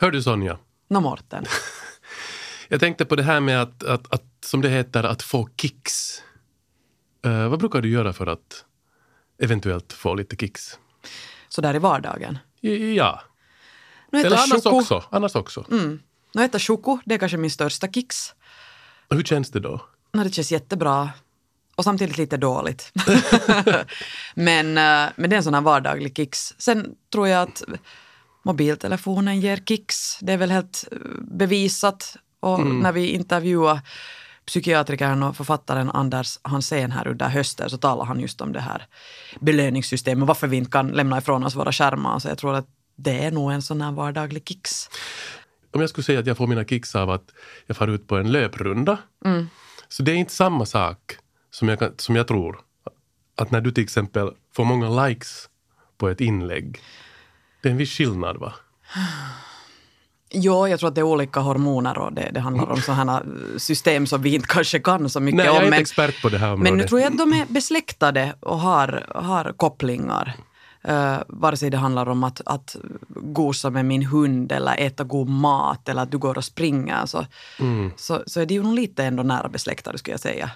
Hör du Sonja? Nå Mårten. Jag tänkte på det här med att, att, att som det heter, att få kicks. Eh, vad brukar du göra för att eventuellt få lite kicks? Så där i vardagen. I- Ja, Nu eller annars choko. också. Annars också. Mm. Nu äter choko, det är kanske min största kicks. Och Hur känns det då? No, det känns jättebra. Och samtidigt lite dåligt. men, eh, men det är en sån här vardaglig kicks. Sen tror jag att mobiltelefonen ger kicks. Det är väl helt eh, bevisat. Och när vi intervjuade psykiatrikern och författaren Anders Hansén här under hösten så talade han just om det här belöningssystemet. Varför vi inte kan lämna ifrån oss våra skärmar. Så jag tror att det är nog en sån här vardaglig kicks. Om jag skulle säga att jag får mina kicks av att jag far ut på en löprunda. Så det är inte samma sak som jag, som jag tror. Att när du till exempel får många likes på ett inlägg. Det är en viss skillnad va? Jo, jag tror att det är olika hormoner och det, det handlar om sådana system som vi inte kanske kan så mycket Nej, jag är om. inte Men, expert på det här men området. nu tror jag att de är besläktade och har, har kopplingar. Uh, vare sig det handlar om att, att gosa med min hund eller äta god mat eller att du går och springer så, Mm. så, så är det ju nog lite ändå nära besläktade skulle jag säga.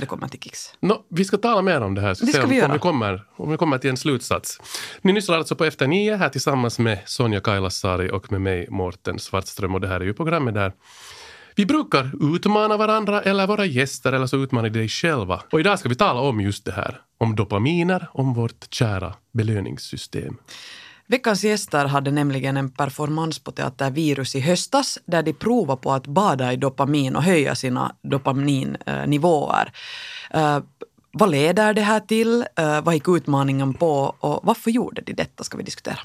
Det kommer till kicks. Nå, vi ska tala mer om det här. Det ska om, vi göra. Om vi, kommer, om vi kommer till en slutsats. Ni lyssnar alltså på Efter nio här tillsammans med Sonja Kailasari och med mig Mårten Svartström. Och det här är ju programmet där vi brukar utmana varandra eller våra gäster eller så utmanar dig själva. Och idag ska vi tala om just det här. Om dopaminer, om vårt kära belöningssystem. Veckans gäster hade nämligen en performance på Teater Virus i höstas där de provade på att bada i dopamin och höja sina dopaminnivåer. Uh, vad leder det här till? Uh, vad gick utmaningen på? Och varför gjorde de detta? ska vi diskutera.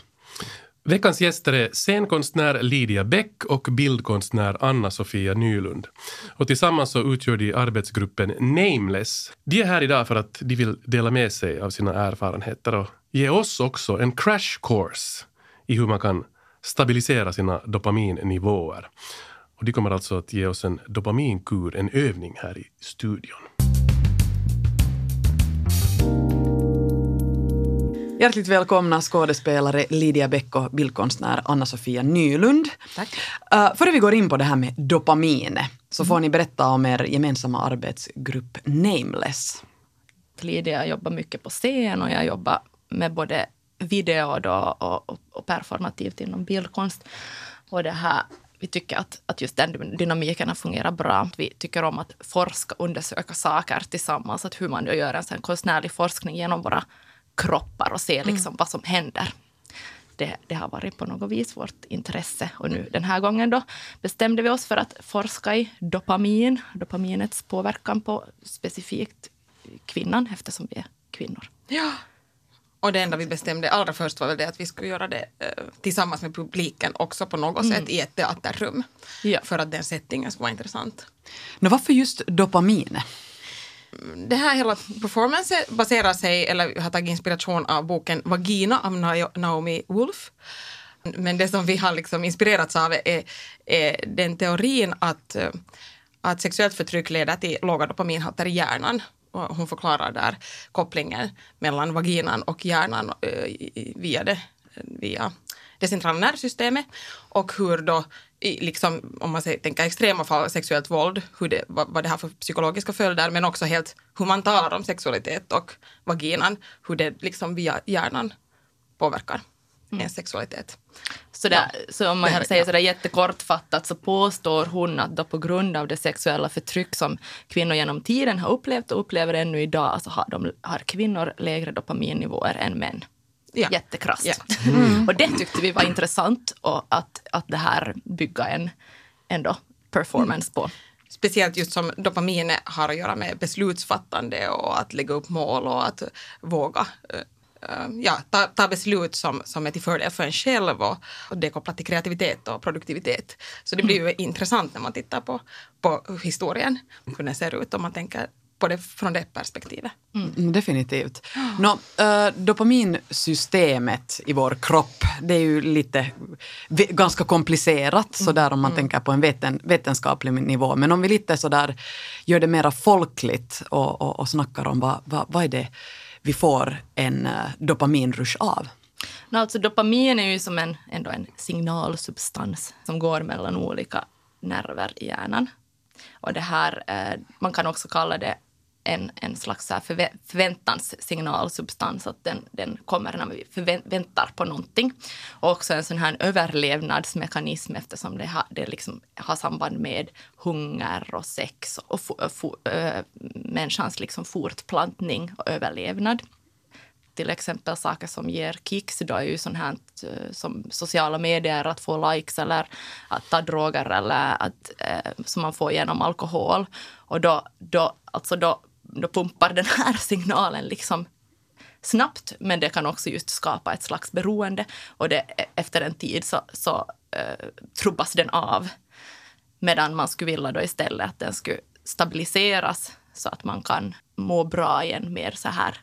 Veckans gäster är scenkonstnär Lydia Bäck och bildkonstnär Anna-Sofia Nylund. Och tillsammans så utgör de arbetsgruppen Nameless. De är här idag för att de vill dela med sig av sina erfarenheter och ge oss också en crash course i hur man kan stabilisera sina dopaminnivåer. Och de kommer alltså att ge oss en dopaminkur, en övning här i studion. Hjärtligt välkomna skådespelare Lydia Bäck och bildkonstnär Anna-Sofia Nylund. Tack. Uh, före vi går in på det här med dopamin så får ni berätta om er gemensamma arbetsgrupp Nameless. Lydia jobbar mycket på scen och jag jobbar med både video då och, och, och performativt inom bildkonst. Och det här, vi tycker att, att just den dynamiken har fungerat bra. Vi tycker om att forska och undersöka saker tillsammans. Att hur man då gör en sån konstnärlig forskning genom våra kroppar och se liksom vad som händer. Det, det har varit på något vis vårt intresse. Och nu den här gången då bestämde vi oss för att forska i dopamin, dopaminets påverkan på specifikt kvinnan eftersom vi är kvinnor. Ja. Och det enda vi bestämde allra först var väl det att vi skulle göra det eh, tillsammans med publiken också på något sätt i ett teaterrum. Ja. För att den settingen skulle vara intressant. Nå, varför just dopamin? Det här hela performance baserar sig, eller har tagit inspiration av boken Vagina av Na- Naomi Wolf. Men det som vi har liksom inspirerats av är, är den teorin att, eh, att sexuellt förtryck leder till låga dopaminhalter i hjärnan. Hon förklarar där kopplingen mellan vaginan och hjärnan eh, via det, via det centrala nervsystemet. Och hur då, i, liksom, om man säger, tänker extrema fall, sexuellt våld, hur det, vad, vad det har för psykologiska följder, men också helt hur man talar om sexualitet och vaginan, hur det liksom via hjärnan påverkar ens sexualitet. Så, där, så om man Det säger ja. sådär jättekortfattat så påstår hon att då på grund av det sexuella förtryck som kvinnor genom tiden har upplevt och upplever ännu idag så har, de, har kvinnor lägre dopaminnivåer än män. Ja. Jättekrasst. Ja. Och det tyckte vi var intressant och att, att det här bygga en ändå performance på. Speciellt just som dopaminet har att göra med beslutsfattande och att lägga upp mål och att våga eh, ja, ta, ta beslut som, som är till fördel för en själv och, och det är kopplat till kreativitet och produktivitet. Så det blir ju intressant när man tittar på, på historien, hur den ser ut om man tänker på det från det perspektivet. Mm, definitivt. Nå, äh, dopaminsystemet i vår kropp, det är ju lite ganska komplicerat sådär om man tänker på en veten, vetenskaplig nivå. Men om vi lite sådär gör det mera folkligt och, och, och snackar om vad, vad, vad är det vi får en eh, dopaminrush av? No, alltså dopamin är ju som en, ändå en signalsubstans som går mellan olika nerver i hjärnan. Och det här, eh, man kan också kalla det en, en slags förvä förväntanssignalsubstans, att den, den kommer när vi förväntar på någonting. Och också en sån här överlevnadsmekanism eftersom det, har, det liksom har samband med hunger och sex och for, for, äh, människans liksom fortplantning och överlevnad till exempel saker som ger kicks då är ju sånt här eh, som sociala medier, att få likes eller att ta droger eller att, eh, som man får genom alkohol. Och då, då, alltså då, då pumpar den här signalen liksom snabbt, men det kan också just skapa ett slags beroende. Och det, efter en tid så, så eh, trubbas den av. Medan man skulle vilja då istället att den skulle stabiliseras så att man kan må bra i en mer så här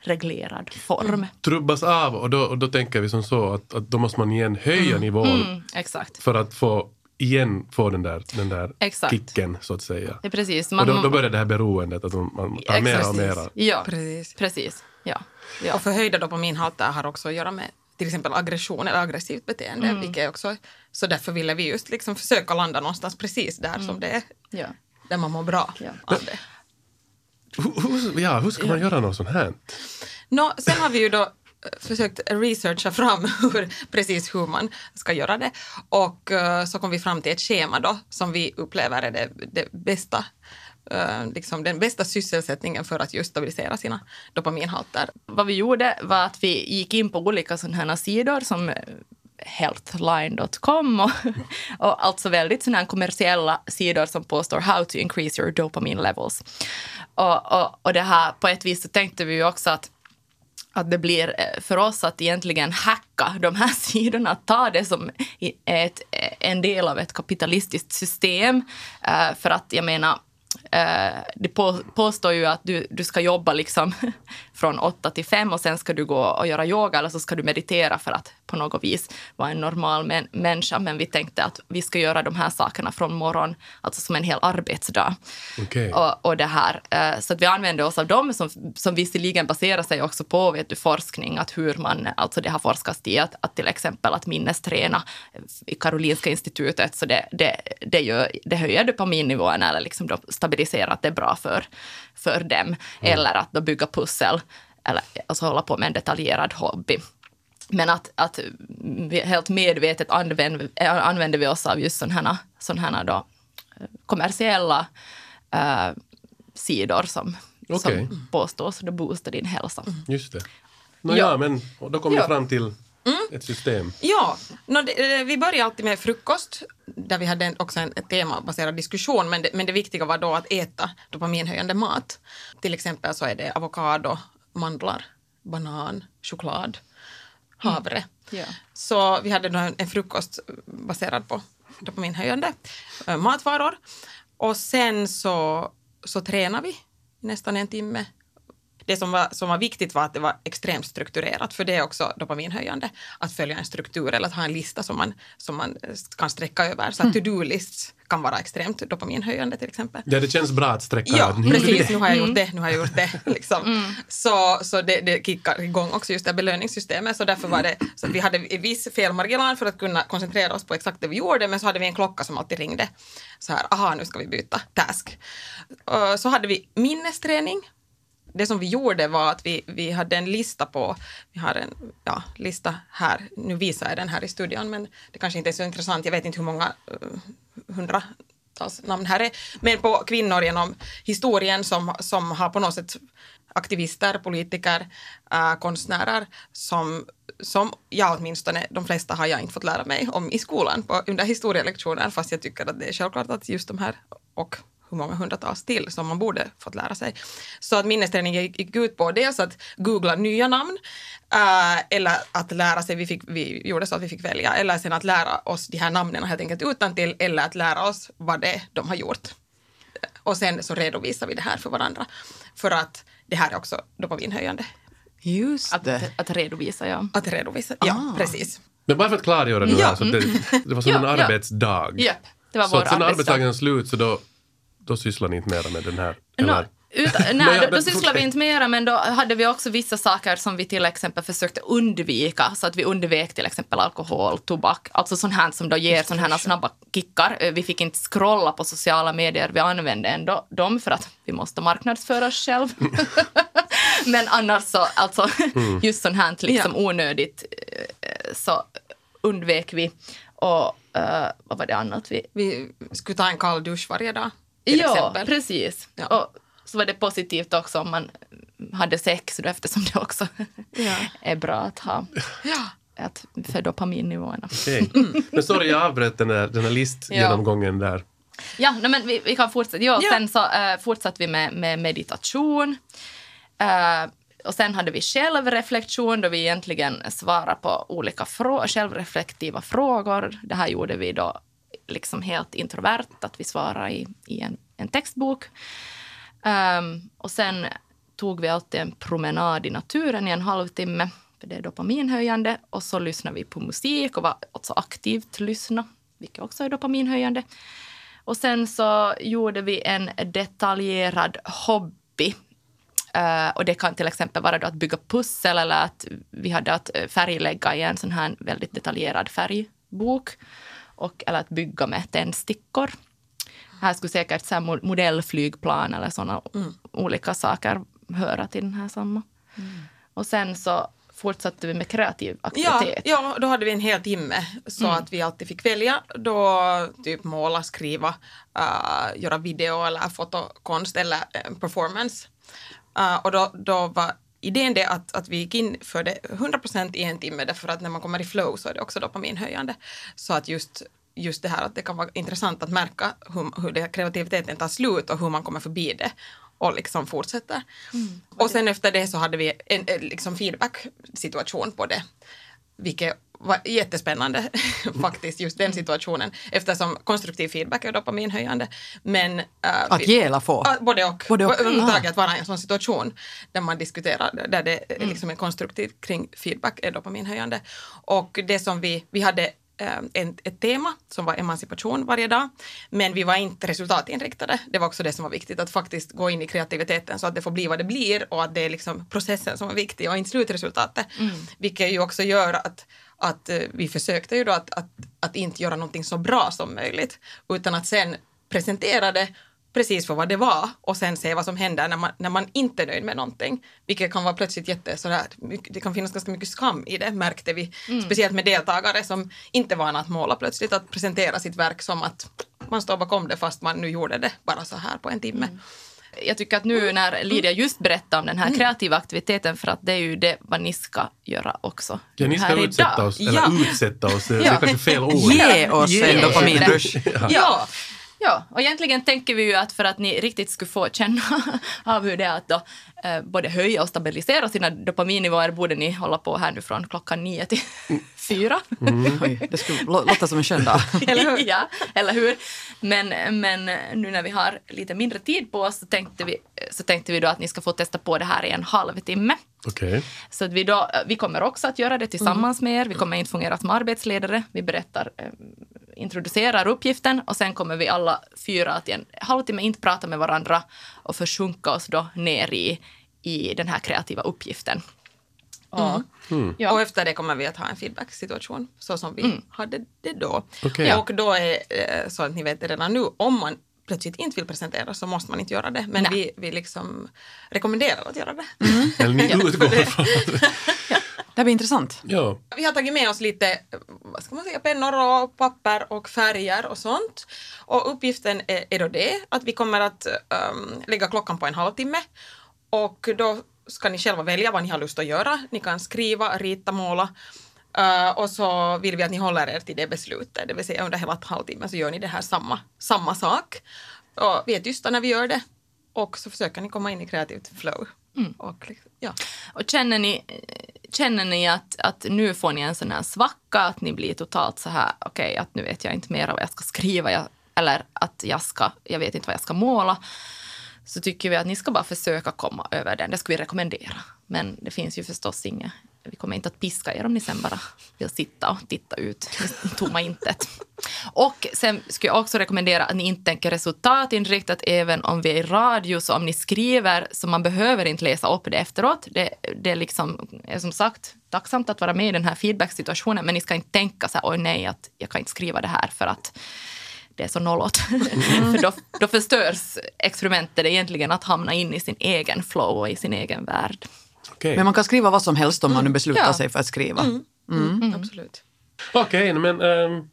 reglerad form. Mm. Trubbas av och då, och då tänker vi som så att, att då måste man igen höja mm. nivån mm, exakt. för att få igen få den där, den där exakt. kicken så att säga. Ja, precis. Man, och då, då börjar det här beroendet att man tar mer och mer. Ja, precis. precis. Ja. Ja. Och förhöjda dopaminhalter har också att göra med till exempel aggression eller aggressivt beteende. Mm. Vilket också, så därför ville vi just liksom försöka landa någonstans precis där mm. som det är. Ja. Där man mår bra ja. av det. Hur, ja, hur ska man göra något sånt här? No, sen har vi ju då försökt researcha fram hur, precis hur man ska göra det. Och eh, så kom vi fram till ett schema då som vi upplever är det, det bästa eh, liksom den bästa sysselsättningen för att just stabilisera sina dopaminhalter. Vad vi gjorde var att vi gick in på olika sådana här sidor som eh, healthline.com och, och alltså väldigt sådana kommersiella sidor som påstår how to increase your dopamine levels. Och, och, och det här, på ett vis så tänkte vi ju också att att det blir eh, för oss att egentligen hacka de här sidorna, ta det som ett, eh, en del av ett kapitalistiskt system. Eh, för att jag menar, eh, det påstår ju att du, du ska jobba liksom från åtta till fem och sen ska du gå och göra yoga eller så ska du meditera för att på något vis vara en normal män, människa. Men vi tänkte att vi ska göra de här sakerna från morgon, alltså som en hel arbetsdag. Okay. Och, och det här. Eh, så att vi använder oss av dem som, som visserligen baserar sig också på vet du, forskning, att hur man, alltså det har forskats i att, att till exempel att minnesträna i Karolinska institutet, så det, det, det, gör, det höjer dopaminnivåerna eller liksom då stabiliserar att det är bra för, för dem. Mm. Eller att då bygga pussel eller alltså hålla på med en detaljerad hobby. Men att, att helt medvetet använder, använder vi oss av just sådana här, då, eh, kommersiella äh, sidor som, okay. som påstås då boosta din hälsa. Just det. No, ja. ja, men då kommer vi fram till Mm. Ett system. Ja, no, det, eh, vi börjar alltid med frukost där vi hade också en temabaserad diskussion men det, men det viktiga var då att äta dopaminhöjande mat. Till exempel så är det avokado, mandlar, banan, choklad, havre. Mm. Yeah. Så vi hade då en, frukost baserad på dopaminhöjande äh, matvaror. Och sen så, så tränar vi nästan en timme det som var, som var viktigt var att det var extremt strukturerat, för det är också dopaminhöjande att följa en struktur eller att ha en lista som man, som man kan sträcka över. Så mm. to-do-lists kan vara extremt dopaminhöjande till exempel. Ja, det känns bra att sträcka. Ja, nu precis. Nu har jag gjort mm. det, nu har jag gjort det. Liksom. Mm. Så, så det, det kickar igång också just det belöningssystemet. Så därför var det så att vi hade en viss felmarginal för att kunna koncentrera oss på exakt det vi gjorde, men så hade vi en klocka som alltid ringde. Så här, aha, nu ska vi byta task. Så hade vi minnesträning det som vi gjorde var att vi, vi hade en lista på, vi har en ja, lista här, nu visar jag den här i studion men det kanske inte är så intressant, jag vet inte hur många uh, hundratals namn här är, men på kvinnor genom historien som, som har på något sätt aktivister, politiker, äh, konstnärer som, som jag åtminstone, de flesta har jag inte fått lära mig om i skolan på, under historielektioner fast jag tycker att det är självklart att just de här och hur många hundratals till som man borde fått lära sig. Så att minnesträning gick ut på dels att googla nya namn äh, eller att lära sig, vi, fick, vi gjorde så att vi fick välja, eller sen att lära oss de här namnen helt enkelt utan till eller att lära oss vad det är de har gjort. Och sen så redovisar vi det här för varandra. För att det här är också dopaminhöjande. Just det. Att, att redovisa, ja. Att redovisa, ja, ah. precis. Men bara för att klargöra det ja. här, så det, det var som en arbetsdag. Ja, det var så vår att sen arbetsdagen slut så då då sysslar ni inte mer med den här? No, Utan, Men nej, ja, då, men då sysslade vi inte mera, men då hade vi också vissa saker som vi till exempel försökte undvika, så att vi undvek till exempel alkohol, tobak, alltså sånt här som då ger såna här snabba kickar. Eh, Vi fick inte scrolla på sociala medier, vi använde ändå dem för att vi måste marknadsföra oss själv. men annars så, alltså Mm. just sånt här liksom onödigt eh, så undvek vi. Och eh, vad var det annat vi Vi skulle ta en kall dusch varje dag. Till Ja, exempel. precis. Ja. Och så var det positivt också om man hade sex då, eftersom det också Ja. är bra att ha Ja. att, för dopaminnivåerna. Men sorry, jag avbröt den där, den där listgenomgången där. Ja, nej, men vi, vi kan fortsätta. Ja, Ja. Sen så uh, fortsatte vi med, med meditation. Eh, och sen hade vi självreflektion då vi egentligen svarade på olika frå- självreflektiva frågor. Det här gjorde vi då liksom helt introvert, att vi svarar i, i en, en textbok. Um, och sen tog vi alltid en promenad i naturen i en halvtimme, för det är dopaminhöjande. Och så lyssnade vi på musik och var också aktivt lyssna, vilket också är dopaminhöjande. Och sen så gjorde vi en detaljerad hobby. Uh, och det kan till exempel vara då att bygga pussel eller att vi hade att eh, färglägga i en sån här väldigt detaljerad färgbok. Och, eller att bygga med tändstickor. Här skulle säkert så här mo- modellflygplan eller såna olika saker höra till den här samma. Och sen så fortsatte vi med kreativ Ja, aktivitet. ja, då hade vi en hel timme så att vi alltid fick välja. Då typ måla, skriva, uh, göra video eller fotokonst eller uh, performance. Uh, och då, då var idén det att, att vi gick in för det 100% i en timme därför att när man kommer i flow så är det också dopaminhöjande. Så att just just det här att det kan vara intressant att märka hur, hur det, kreativiteten tar slut och hur man kommer förbi det och liksom fortsätter. och sen efter det så hade vi en, en liksom feedback-situation på det, vilket var jättespännande faktiskt, just den situationen, eftersom konstruktiv feedback är dopaminhöjande. Men, äh, Att ge eller få? Både och. Både och. Överhuvudtaget vara i en sån situation där man diskuterar, där det är liksom är konstruktivt kring feedback är dopaminhöjande. Och det som vi, vi hade en, ett tema som var emancipation varje dag, men vi var inte resultatinriktade. Det var också det som var viktigt, att faktiskt gå in i kreativiteten så att det får bli vad det blir och att det är liksom processen som är viktig och inte slutresultatet. Vilket ju också gör att att eh, vi försökte ju då att, att, att inte göra någonting så bra som möjligt, utan att sen presentera det precis för vad det var och sen se vad som händer när man, när man inte är nöjd med någonting. Vilket kan vara plötsligt jätte sådär, det kan finnas ganska mycket skam i det märkte vi. Speciellt med deltagare som inte var vana att måla plötsligt, att presentera sitt verk som att man står bakom det fast man nu gjorde det bara så här på en timme. Jag tycker att nu när Lydia just berättade om den här kreativa aktiviteten, för att det är ju det vad ni ska göra också Ja, ni ska här utsätta idag. oss, eller Ja. utsätta oss, det är Ja. kanske fel ord. Ge oss en dopaminrush. Ja. Ja, och egentligen tänker vi ju att för att ni riktigt skulle få känna av hur det är att då, eh, både höja och stabilisera sina dopaminnivåer borde ni hålla på här nu från klockan nio till fyra. Oj, det skulle lå- låta som en skön dag. Eller hur? ja, eller hur? Men, men nu när vi har lite mindre tid på oss så tänkte vi, så tänkte vi då att ni ska få testa på det här i en halvtimme. Okej. Så att vi, då, vi kommer också att göra det tillsammans med er. Vi kommer inte fungera som arbetsledare. Vi berättar, eh, introducerar uppgiften och sen kommer vi alla fyra att i en halvtimme inte prata med varandra och försjunka oss då ner i, i den här kreativa uppgiften. Och, ja. Och efter det kommer vi att ha en feedback-situation så som vi hade det då. Okej. Och då är eh, så att ni vet det redan nu, om man plötsligt inte vill presentera så måste man inte göra det. Men Nej. vi, vi liksom rekommenderar att göra det. Eller ni utgår från Det blir intressant. Ja. Vi har tagit med oss lite, vad ska man säga, pennor och papper och färger och sånt. Och uppgiften är, är då det att vi kommer att um, lägga klockan på en halvtimme och då ska ni själva välja vad ni har lust att göra. Ni kan skriva, rita, måla. Uh, och så vill vi att ni håller er till det beslutet, det vill säga under hela halvtimmen så gör ni det här samma, samma sak. Och vi är tysta när vi gör det och så försöker ni komma in i kreativt flow. Och, liksom, ja. Och känner ni, känner ni att, att nu får ni en sån här svacka, att ni blir totalt så här, okej, okay, att nu vet jag inte mer vad jag ska skriva, jag, eller att jag ska, jag vet inte vad jag ska måla, så tycker vi att ni ska bara försöka komma över den. Det skulle vi rekommendera. Men det finns ju förstås inget, vi kommer inte att piska er om ni sen bara vill sitta och titta ut i tomma intet. Och sen skulle jag också rekommendera att ni inte tänker resultatinriktat även om vi är i radio. Så om ni skriver så man behöver inte läsa upp det efteråt. Det, det är liksom, är som sagt tacksamt att vara med i den här feedback-situationen men ni ska inte tänka så här, oj nej, att jag kan inte skriva det här för att det är så nollåt. för då, då förstörs experimentet egentligen att hamna in i sin egen flow och i sin egen värld. Okej, Men man kan skriva vad som helst om man nu beslutar Ja. sig för att skriva. Absolut. Okej, men ehm,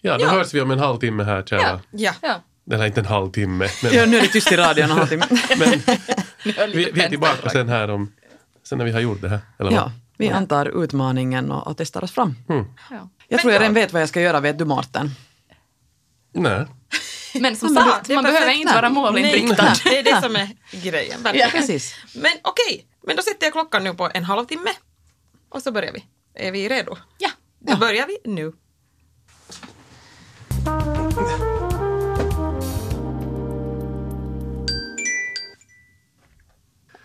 ja, då Ja. hörs vi om en halvtimme här, kära. Ja. Ja. Eller inte en halvtimme, men Ja, nu är det tyst i radion och halvtimme. lite vi, vi är tillbaka sen här om, sen när vi har gjort det här. Eller vad? Ja, vi antar utmaningen och, och testar oss fram. Ja. Jag tror jag redan vet vad jag ska göra, vet du Mårten? Nej. Men som sagt, man perfekt. behöver inte vara målinriktad. Nej, det är det som är grejen. verkligen. Precis. Men okej, men då sätter jag klockan nu på en halvtimme. Och så börjar vi. Är vi redo? Ja. Då börjar vi nu.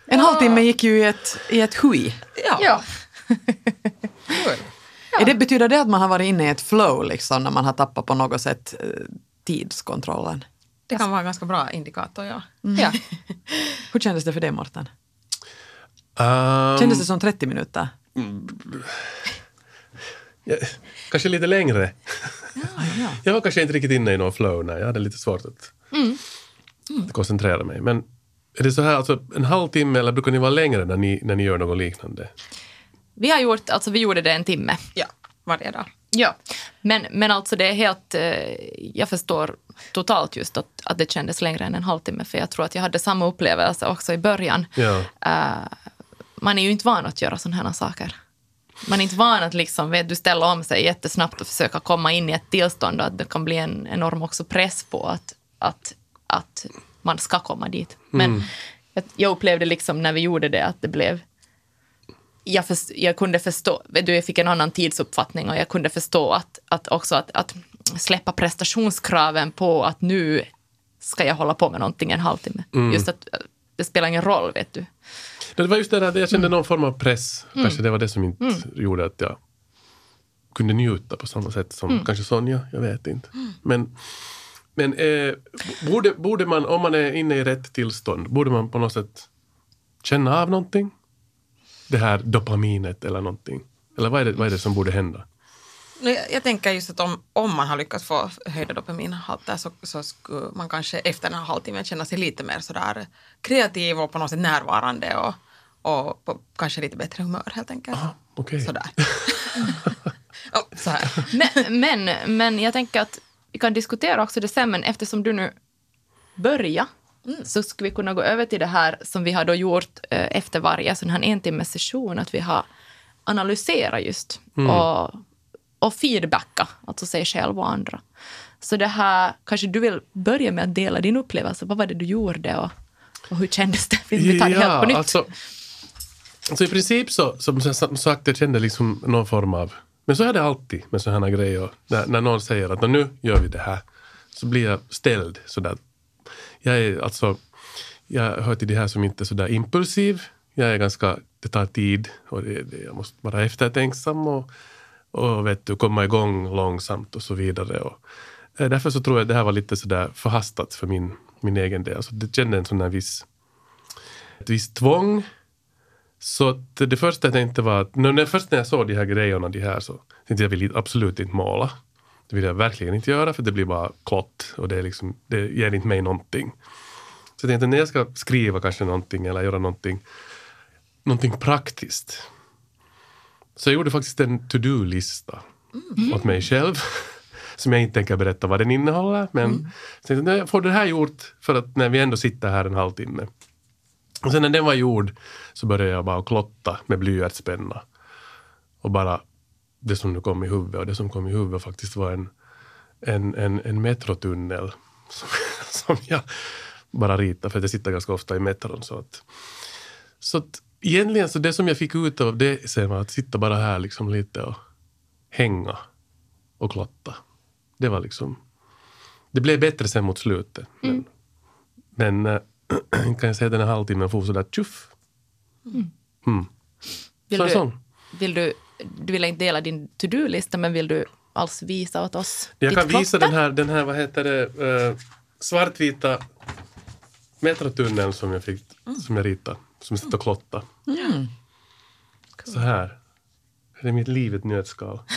En halvtimme gick ju i ett, i ett hui. Ja. Ja. Är det, betyder det att man har varit inne i ett flow liksom, när man har tappat på något sätt eh, tidskontrollen? Det kan vara en ganska bra indikator, ja. Ja. Hur kändes det för dig Mårten? Um, Kändes det som 30 minuter? ja, kanske lite längre. Jag var kanske inte riktigt inne i någon flow när jag hade lite svårt att, att koncentrera mig. Men är det så här, alltså en halvtimme eller brukar ni vara längre när ni, när ni gör något liknande? Vi har gjort, alltså vi gjorde det en timme. Ja, varje dag. Ja, men, men alltså det är helt... Eh, jag förstår totalt just att, att det kändes längre än en halvtimme, för jag tror att jag hade samma upplevelse också i början. Ja. Eh, man är ju inte van att göra sådana här saker. Man är inte van att liksom, vet du, ställa om sig jättesnabbt och försöka komma in i ett tillstånd och att det kan bli en enorm också press på att, att, att man ska komma dit. Men jag, jag upplevde liksom när vi gjorde det att det blev jag, först, jag kunde förstå, du, jag fick en annan tidsuppfattning och jag kunde förstå att, att också att, att släppa prestationskraven på att nu ska jag hålla på med någonting en halvtimme. Just att det spelar ingen roll, vet du. Det var just det där, jag kände någon form av press. Kanske det var det som inte gjorde att jag kunde njuta på samma sätt som kanske Sonja, jag vet inte. Men, men eh, borde, borde man, om man är inne i rätt tillstånd, borde man på något sätt känna av någonting? Det här dopaminet eller någonting? Eller vad är det, vad är det som borde hända? Jag, jag tänker just att om, om man har lyckats få höjda dopaminhalter så, så skulle man kanske efter den här halvtimmen känna sig lite mer sådär kreativ och på något sätt närvarande och, och på kanske lite bättre humör helt enkelt. Okej. Sådär. oh, så här. Men, men, men jag tänker att vi kan diskutera också det sen, men eftersom du nu börjar så skulle vi kunna gå över till det här som vi har då gjort eh, efter varje sån här en timmes session, att vi har analyserat just och, och feedbacka, alltså sig själv och andra. Så det här, kanske du vill börja med att dela din upplevelse. Vad var det du gjorde och, och hur kändes det? Vi tar det helt på nytt. Alltså, alltså i princip så, som sagt, jag kände liksom någon form av... Men så är det alltid med sådana här grejer. När, när någon säger att nu gör vi det här, så blir jag ställd sådär. Jag är alltså... Jag hör till de här som inte är så där impulsiv. Jag är ganska... Det tar tid och det, det, jag måste vara eftertänksam och, och vet du, komma igång långsamt och så vidare. Och, eh, därför så tror jag att det här var lite så där förhastat för min, min egen del. Alltså det kände en sån där viss ett visst tvång. Så att det första jag tänkte var att, när, när, först när jag såg de här grejerna, de här, så tänkte jag, jag vill absolut inte måla. Det vill jag verkligen inte göra för det blir bara klott och det, är liksom, det ger inte mig någonting. Så jag tänkte när jag ska skriva kanske någonting eller göra någonting, någonting praktiskt. Så jag gjorde faktiskt en to-do-lista åt mig själv. Som jag inte tänker berätta vad den innehåller. Men jag tänkte, jag får det här gjort för att när vi ändå sitter här en halvtimme och sen när den var gjord så började jag bara klotta med blyertspenna. Och bara det som nu kom i huvudet. Och det som kom i huvudet faktiskt var en, en, en, en metrotunnel. Som, som jag bara ritade, för att jag sitter ganska ofta i metron. Så att, så att egentligen så det som jag fick ut av det sen var att sitta bara här liksom lite och hänga och klotta. Det var liksom... Det blev bättre sen mot slutet. Men, men eh, kan jag säga den här halvtimmen for sådär tjuff. Mm. Vill Så du, vill du, du vill inte dela din to-do-lista, men vill du alls visa åt oss Jag ditt kan visa den här, den här vad heter det, eh, svartvita metrotunneln som jag fick, som jag ritade, som jag sitter och klottade. Så här. Det är mitt liv ett nötskal.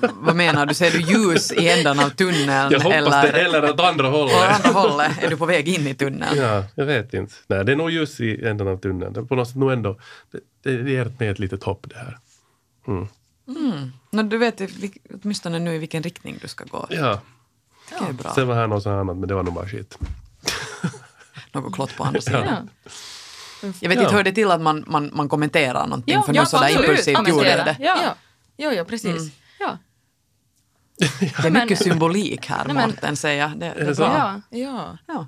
Vad menar du? Ser du ljus i ändan av tunneln? Jag hoppas eller det, eller åt andra åt hållet. andra hållet? Är du på väg in i tunneln? Ja, jag vet inte. Nej, det är nog ljus i änden av tunneln. Det är på något sätt nog ändå, det, det ger mig ett litet hopp det här. Nå, du vet i vilk- åtminstone nu i vilken riktning du ska gå. Ja, Det är bra. sen var här något annat men det var nog bara skit. Något klott på andra sidan. Ja. Jag vet Ja. inte, hör det till att man, man, man kommenterar någonting Ja, för ja, någon sådär impulsivt gjorde det? Ja. Ja, ja, ja precis. Ja. Det är mycket symbolik här, Nej, Mårten, säger jag. Det, det är det så? ja, Ja. Ja.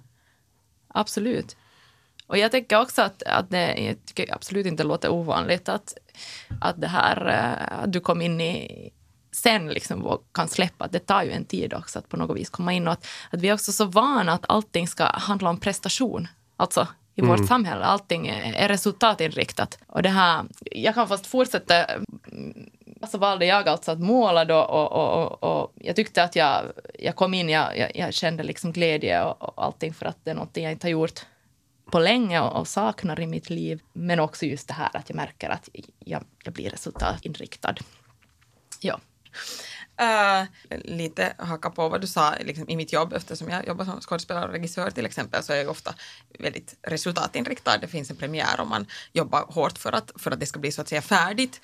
absolut. Och jag tänker också att, att det jag tycker absolut inte låter ovanligt att, att det här eh, att du kom in i sen liksom kan släppa, det tar ju en tid också att på något vis komma in och att, att vi är också så vana att allting ska handla om prestation. Alltså i vårt samhälle, allting är är resultatinriktat. Och det här, jag kan fast fortsätta så valde jag alltså att måla då och, och, och, och jag tyckte att jag, jag kom in, jag, jag, jag kände liksom glädje och, och allting för att det är någonting jag inte har gjort på länge och, och saknar i mitt liv. Men också just det här att jag märker att jag, jag blir resultatinriktad. Ja. Uh, lite haka på vad du sa liksom, i mitt jobb eftersom jag jobbar som skådespelare och regissör till exempel så är jag ofta väldigt resultatinriktad. Det finns en premiär och man jobbar hårt för att, för att det ska bli så att säga färdigt.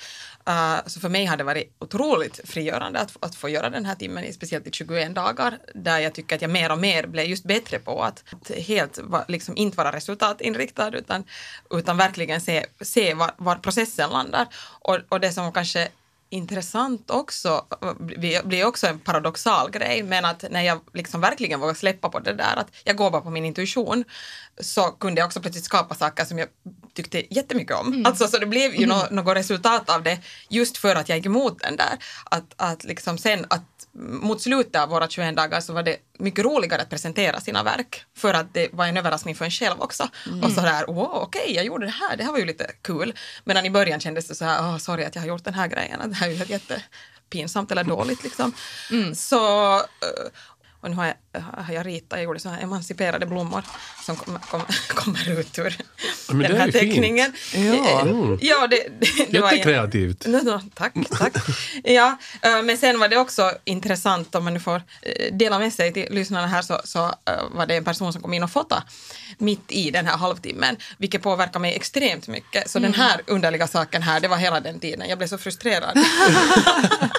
Uh, så för mig har det varit otroligt frigörande att, att få göra den här timmen, i- speciellt i 21 dagar, där jag tycker att jag mer och mer blev just bättre på att, att helt va, liksom inte vara resultatinriktad utan, utan verkligen se, se var, var processen landar. Och, och det som kanske intressant också, blir också en paradoxal grej, men att när jag liksom verkligen vågar släppa på det där, att jag går bara på min intuition, så kunde jag också plötsligt skapa saker som jag tyckte jättemycket om. Alltså så det blev ju nå- något resultat av det just för att jag gick emot den där. Att, att liksom sen att mot slutet av våra 21 dagar så var det mycket roligare att presentera sina verk för att det var en överraskning för en själv också. Och så där, wow, okej, jag gjorde det här, det här var ju lite kul. Medan i början kändes det så här, oh, sorry att jag har gjort den här grejen, det här är ju jättepinsamt eller dåligt liksom. Så, eh, och nu har jag, har jag ritat, jag gjorde så här emanciperade blommor som kom, kom, kommer ut ur Men den är här fint. teckningen. Ja. Eh, ja det, det, det var Jättekreativt. No, no, tack, tack. ja, eh, men sen var det också intressant om man nu får eh, dela med sig till lyssnarna här så, så var det en person som kom in och fotade mitt i den här halvtimmen, vilket påverkar mig extremt mycket. Så den här underliga saken här, det var hela den tiden. Jag blev så frustrerad.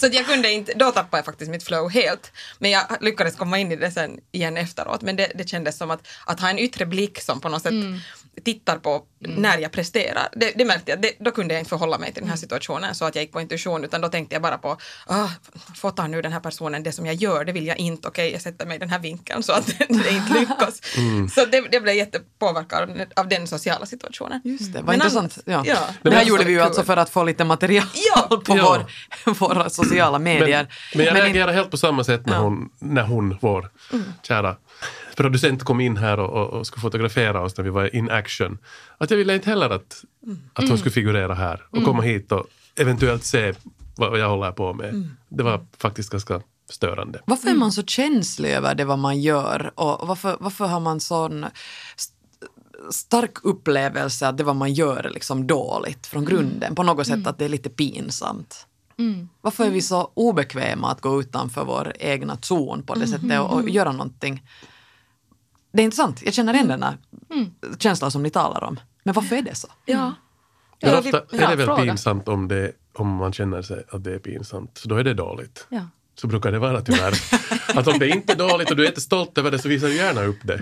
Så att jag kunde inte, då tappade jag faktiskt mitt flow helt. Men jag lyckades komma in i det sen igen efteråt. Men det, det kändes som att, att ha en yttre blick som på något sätt mm tittar på när jag presterar. Det, det märkte jag, det, då kunde jag inte förhålla mig till den här situationen så att jag gick på intuition utan då tänkte jag bara på, ah, fotar nu den här personen det som jag gör, det vill jag inte, okej jag sätter mig i den här vinkeln så att det inte lyckas. Så det, det blev jättepåverkad av, av den sociala situationen. Just det, vad Men intressant. annars- Ja. ja. det här gjorde vi ju kul. alltså för att få lite material Ja. på Ja. vår, våra sociala medier. Men, men jag reagerar helt på samma sätt när Ja. hon, när hon vår kära producent kom in här och, och, och skulle fotografera oss när vi var in action. Att jag ville inte heller att, att hon skulle figurera här och komma hit och eventuellt se vad jag håller på med. Det var faktiskt ganska störande. Varför är man så känslig över det vad man gör och varför, varför har man sån st- stark upplevelse att det vad man gör är liksom dåligt från grunden, på något sätt att det är lite pinsamt. Varför är vi så obekväma att gå utanför vår egna zon på det sättet och, och göra någonting? Det är intressant, jag känner igen den här känslan som ni talar om. Men varför är det så? Ja. Men ofta är det väl pinsamt om, det, om man känner sig att det är pinsamt. Så då är det dåligt. Ja. Så brukar det vara tyvärr. att om det inte är dåligt och du är inte stolt över det så visar du gärna upp det.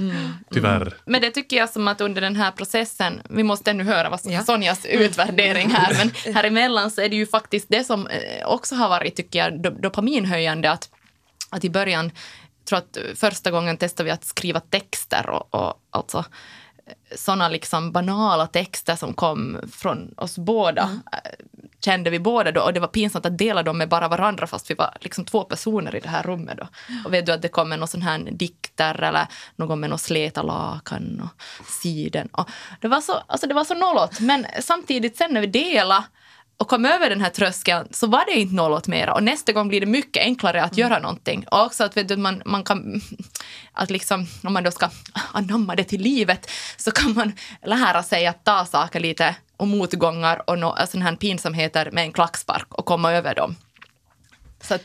Tyvärr. Men det tycker jag som att under den här processen, vi måste ännu höra vad Ja. Sonjas utvärdering här, men här emellan så är det ju faktiskt det som eh, också har varit, tycker jag, do- dopaminhöjande att, att i början, jag tror att första gången testade vi att skriva texter och, och alltså sådana liksom banala texter som kom från oss båda. eh, kände vi båda då och det var pinsamt att dela dem med bara varandra fast vi var liksom två personer i det här rummet då. Och vet du att det kommer någon sån här dikter eller någon med någon släta lakan och siden. Och det var så, alltså det var så nollåt men samtidigt sen när vi delade och kom över den här tröskeln så var det inte nollåt mera och nästa gång blir det mycket enklare att göra någonting. Och också att vet du, man, man kan, att liksom, om man då ska anamma det till livet så kan man lära sig att ta saker lite och motgångar och no, sådana här pinsamheter med en klackspark och komma över dem. Så att,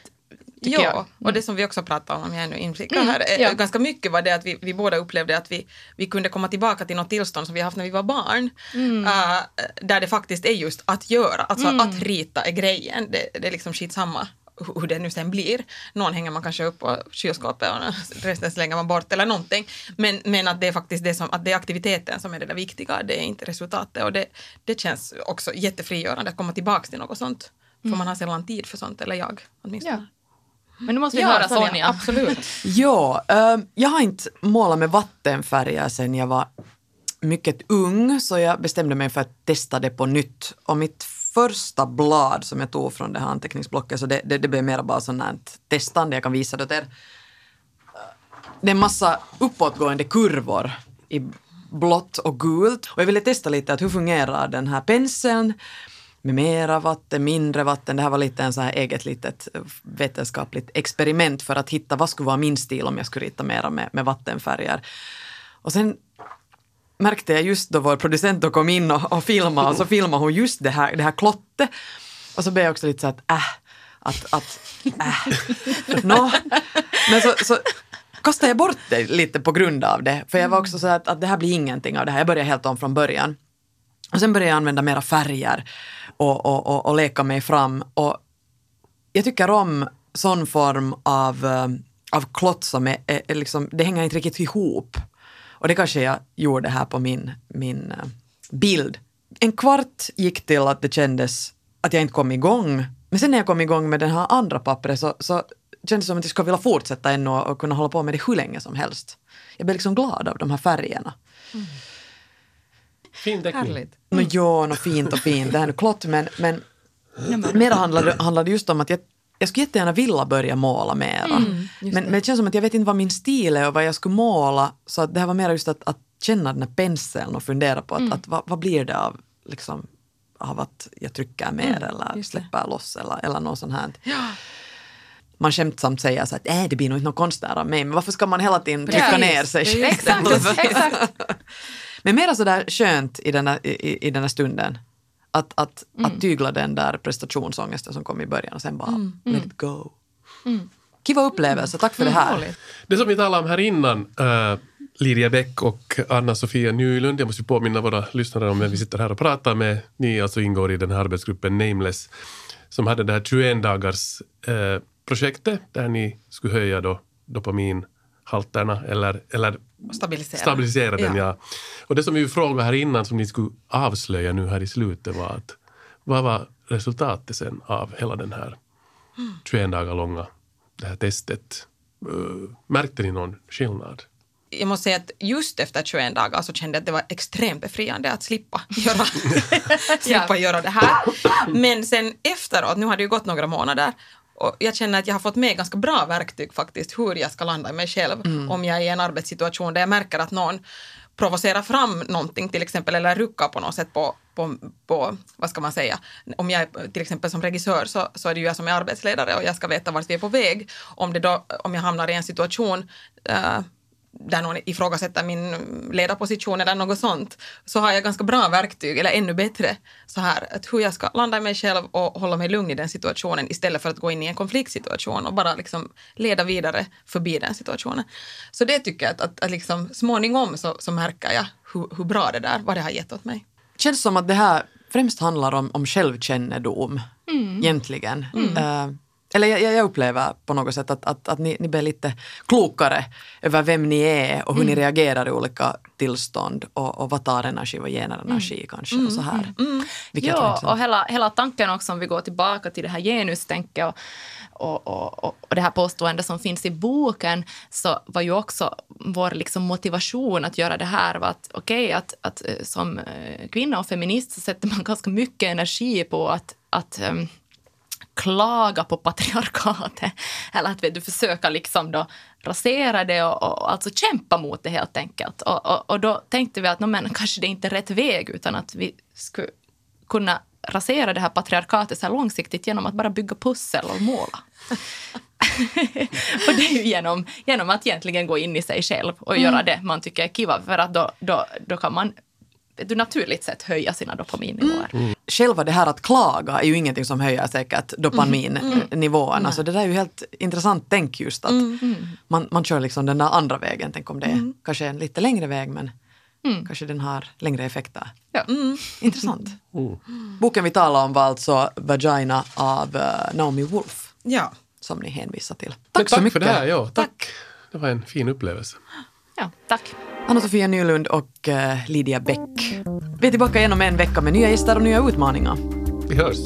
tycker Ja, jag. Mm. och det som vi också pratade om, jag nu inflikar Mm, här, ja. ganska mycket var det att vi, vi båda upplevde att vi, vi kunde komma tillbaka till något tillstånd som vi haft när vi var barn. Mm. eh, där det faktiskt är just att göra, alltså att rita är grejen. Det, det är liksom skitsamma hu- hur det nu sen blir. Någon hänger man kanske upp på kylskåpet och resten slänger man bort eller någonting. Men, men att det är faktiskt det som, att det är aktiviteten som är det där viktiga, det är inte resultatet. Och det, det känns också jättefrigörande att komma tillbaka till något sånt. För man har sällan tid för sånt, eller jag åtminstone. Ja. Men nu måste vi höra Sonja. Absolut. Ja, eh, jag har inte målat med vattenfärger sen jag var mycket ung så jag bestämde mig för att testa det på nytt. Och mitt första blad som jag tog från det här anteckningsblocket så det, det, det blev mer bara sånt testande. Jag kan visa det åt er. Det är en massa uppåtgående kurvor i blått och gult. Och jag ville testa lite att hur fungerar den här penseln med mera vatten, mindre vatten. Det här var lite en så här eget litet vetenskapligt experiment för att hitta vad skulle vara min stil om jag skulle rita mera med, med vattenfärger. Och sen märkte jag just då vår producent då kom in och, och filmade och så filmade hon just det här, det här klottet. Och så blev jag också lite så att äh, att, att äh. Nå. Men så, så kastade jag bort det lite på grund av det. För jag var också så att, att det här blir ingenting av det här. Jag började helt om från början. Och sen började jag använda mera färger och, och, och, och leka mig fram. Och jag tycker om sån form av, eh, av klott som är, är, är liksom, det hänger inte riktigt ihop. Och det kanske jag gjorde här på min, min eh, bild. En kvart gick till att det kändes att jag inte kom igång. Men sen när jag kom igång med den här andra pappret så, så kändes det som att jag skulle vilja fortsätta ännu och, kunna hålla på med det hur länge som helst. Jag blev liksom glad av de här färgerna. Mm. Fin teckning. Härligt. Nå ja, fint och fint, det här är nu klott men, men mera handlade, handlade just om att jag, jag skulle jättegärna vilja börja måla mera. men, men det känns som att jag vet inte vad min stil är och vad jag skulle måla så att det här var mer just att, att känna den här penseln och fundera på att, att vad, vad blir det av, liksom, av att jag trycker mer eller släpper loss eller, eller något sånt här. Man skämtsamt säger så att äh, det blir nog inte någon konst där av mig, men varför ska man hela tiden trycka Precis. ner sig själv? Exakt, exakt. Men mera sådär skönt i den här, i, i den här stunden. Att, att, att tygla den där prestationsångesten som kom i början och sen bara let it go. Kiva upplevelse, tack för det här. Det som vi talade om här innan, uh, Lidia Bäck och Anna-Sofia Nylund, jag måste ju påminna våra lyssnare om vem vi sitter här och pratar med. Ni alltså ingår i den här arbetsgruppen Nameless som hade det här 21 dagars eh, projektet där ni skulle höja då dopaminhalterna eller, eller Stabilisera. stabilisera den. Ja. Ja. Och det som vi frågade här innan som ni skulle avslöja nu här i slutet var att vad var resultatet sen av hela den här 21 dagar långa det här testet? Uh, märkte ni någon skillnad? jag måste säga att just efter 21 dagar så kände jag att det var extremt befriande att slippa göra, slippa göra det här. Men sen efteråt, nu har det ju gått några månader, och jag känner att jag har fått med ganska bra verktyg faktiskt hur jag ska landa i mig själv. Om jag är i en arbetssituation där jag märker att någon provocerar fram någonting till exempel eller ruckar på något sätt på, på, på vad ska man säga, om jag är till exempel som regissör så, så är det ju jag som är arbetsledare och jag ska veta vart vi är på väg. Om, det då, om jag hamnar i en situation eh, där någon ifrågasätter min ledarposition eller något sånt, så har jag ganska bra verktyg, eller ännu bättre, så här, att hur jag ska landa i mig själv och hålla mig lugn i den situationen istället för att gå in i en konfliktsituation och bara liksom leda vidare förbi den situationen. Så det tycker jag att, att, att liksom småningom så, så märker jag hur, hur bra det där, vad det har gett åt mig. känns som att det här främst handlar om, om självkännedom egentligen. Eh, eller jag, jag upplever på något sätt att, att, att ni, ni blir lite klokare över vem ni är och hur ni reagerar i olika tillstånd och, och vad tar energi, vad ger energi kanske och så här. Vilket var Ja, och hela, hela tanken också om vi går tillbaka till det här genustänket och, och, och, och, och det här påståendet som finns i boken så var ju också vår liksom motivation att göra det här var att okej, att, att eh, som eh, kvinna och feminist så sätter man ganska mycket energi på att att um, klaga på patriarkatet. Eller att vet du, försöka liksom då rasera det och, och, alltså kämpa mot det helt enkelt. Och, och, och då tänkte vi att no, men, kanske det inte är rätt väg utan att vi skulle kunna rasera det här patriarkatet så här långsiktigt genom att bara bygga pussel och måla. och det är ju genom, genom att egentligen gå in i sig själv och mm. göra det man tycker är kiva för att då, då, då kan man du naturligt sett höja sina dopaminnivåer. Mm. Mm. Själva det här att klaga är ju ingenting som höjer säkert dopaminnivåerna. Mm. Så det där är ju helt intressant tänk just att mm. man, man kör liksom den där andra vägen. Tänk om det är mm. kanske en lite längre väg men mm. kanske den har längre effekter. Ja. Intressant. Boken vi talar om var alltså Vagina av uh, Naomi Wolf. Ja. Som ni hänvisar till. Tack, tack så mycket. för det här. Ja, tack. tack. Det var en fin upplevelse. Ja, tack. Anna-Sofia Nylund och uh, Lydia Bäck. Vi är tillbaka igen om en vecka med nya gäster och nya utmaningar. Vi hörs.